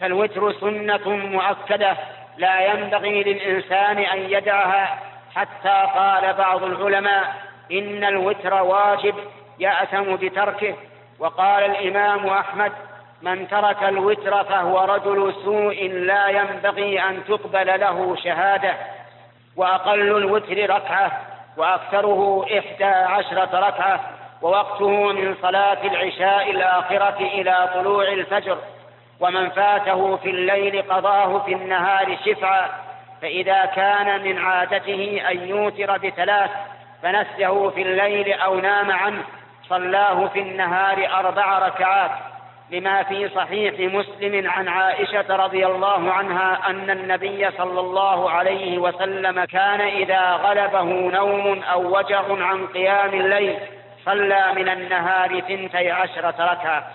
فالوتر سنة مؤكدة. لا ينبغي للإنسان أن يدعها حتى قال بعض العلماء إن الوتر واجب يأثم بتركه. وقال الإمام أحمد من ترك الوتر فهو رجل سوء لا ينبغي أن تقبل له شهادة. وأقل الوتر ركعة وأكثره إحدى عشرة ركعة ووقته من صلاة العشاء الآخرة إلى طلوع الفجر. ومن فاته في الليل قضاه في النهار شفعا فإذا كان من عادته أن يوتر بثلاث فنسيه في الليل أو نام عنه صلاه في النهار أربع ركعات. لما في صحيح مسلم عن عائشة رضي الله عنها أن النبي صلى الله عليه وسلم كان إذا غلبه نوم أو وجع عن قيام الليل صلى من النهار ثنتي عشرة ركعة.